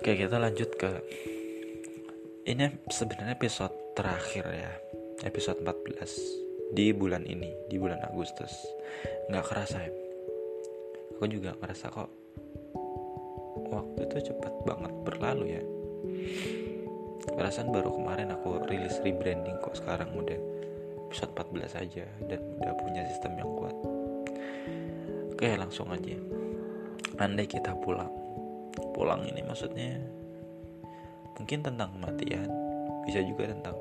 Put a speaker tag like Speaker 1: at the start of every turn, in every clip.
Speaker 1: Oke, kita lanjut ke ini sebenarnya episode terakhir ya. Episode 14 di bulan ini, di bulan Agustus. Nggak kerasa ya. Aku juga ngerasa kok waktu itu cepat banget berlalu ya. Perasaan baru kemarin aku rilis rebranding kok sekarang udah episode 14 aja dan udah punya sistem yang kuat. Oke, langsung aja. Andai kita pulang pulang ini maksudnya. Mungkin tentang kematian bisa juga tentang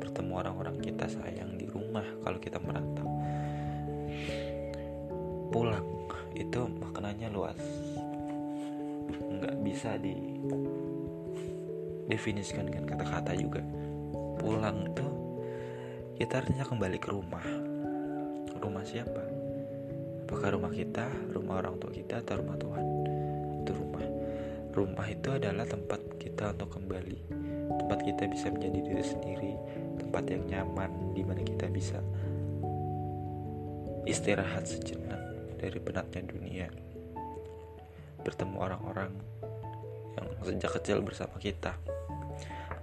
Speaker 1: bertemu orang-orang kita sayang di rumah kalau kita merantau. Pulang itu maknanya luas. Nggak bisa di definisikan dengan kata-kata juga. Pulang itu kita artinya kembali ke rumah. Rumah siapa? Apakah rumah kita rumah orang tua kita atau rumah Tuhan? Itu rumah rumah itu adalah tempat kita untuk kembali. Tempat kita bisa menjadi diri sendiri. Tempat yang nyaman di mana kita bisa istirahat sejenak dari penatnya dunia. Bertemu orang-orang yang sejak kecil bersama kita.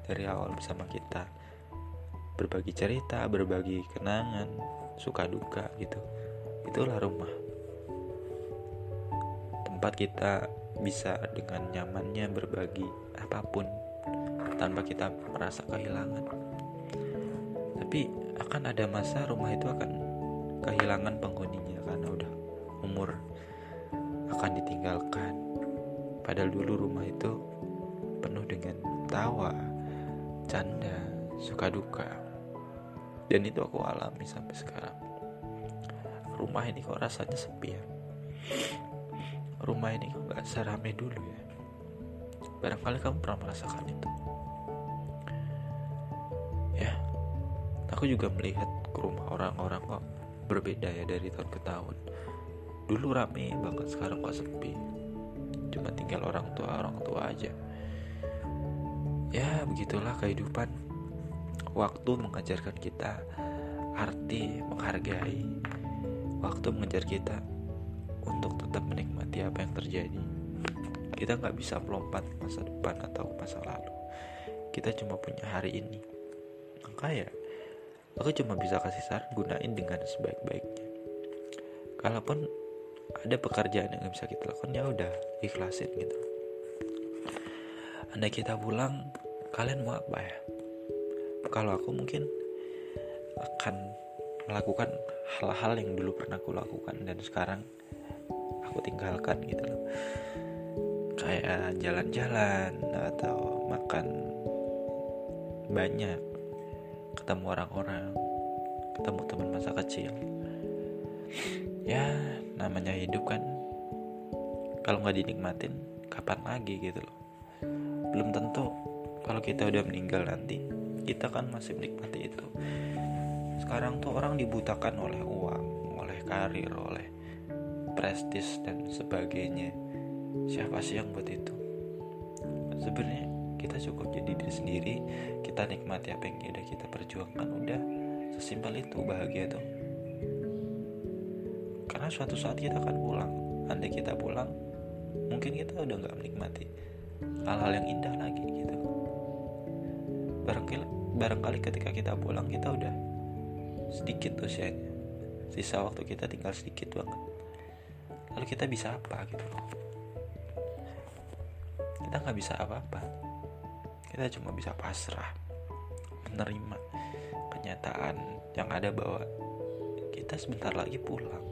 Speaker 1: Dari awal bersama kita. Berbagi cerita berbagi kenangan suka duka gitu. Itulah rumah. Tempat kita bisa dengan nyamannya berbagi apa pun tanpa kita merasa kehilangan. Tapi akan ada masa rumah itu akan kehilangan penghuninya karena udah umur akan ditinggalkan. Padahal dulu rumah itu penuh dengan tawa, canda, suka duka. Dan itu aku alami sampai sekarang. Rumah ini kok rasanya sepi ya rumah ini kok gak serame dulu ya? Barangkali kamu pernah merasakan itu. Ya aku juga melihat ke rumah orang-orang kok berbeda ya dari tahun ke tahun. Dulu rame banget sekarang kok sepi. Cuma tinggal orang tua orang tua aja. Ya begitulah kehidupan. Waktu mengajarkan kita arti menghargai. Waktu mengajar kita untuk tetap menikmati apa yang terjadi. Kita nggak bisa melompat masa depan atau masa lalu. Kita cuma punya hari ini. Maka ya, aku cuma bisa kasih saran gunain dengan sebaik-baiknya. Kalaupun ada pekerjaan yang bisa kita lakukan ya udah ikhlasin gitu. Anda kita pulang, kalian mau apa ya? Kalau aku mungkin akan melakukan hal-hal yang dulu pernah aku lakukan dan sekarang aku tinggalkan gitu loh. Kayak jalan-jalan atau makan banyak ketemu orang-orang ketemu teman masa kecil. Ya namanya hidup kan kalau nggak dinikmatin kapan lagi gitu loh. Belum tentu kalau kita udah meninggal nanti kita kan masih menikmati itu. Sekarang tuh orang dibutakan oleh uang oleh karir oleh prestis dan sebagainya. Siapa sih yang buat itu? Sebenarnya kita cukup jadi diri sendiri kita nikmati apa yang udah kita perjuangkan udah sesimpel itu bahagia tuh. Karena suatu saat kita akan pulang andai kita pulang mungkin kita udah nggak menikmati hal-hal yang indah lagi gitu. Barangkali barangkali ketika kita pulang kita udah sedikit usianya. Sisa waktu kita tinggal sedikit banget lalu kita bisa apa gitu loh? Kita nggak bisa apa-apa. Kita cuma bisa pasrah menerima kenyataan yang ada bahwa kita sebentar lagi pulang.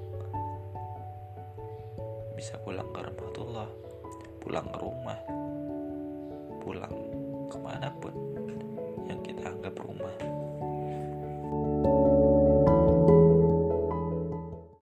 Speaker 1: Bisa pulang ke rahmatullah pulang ke rumah pulang ke mana pun yang kita anggap rumah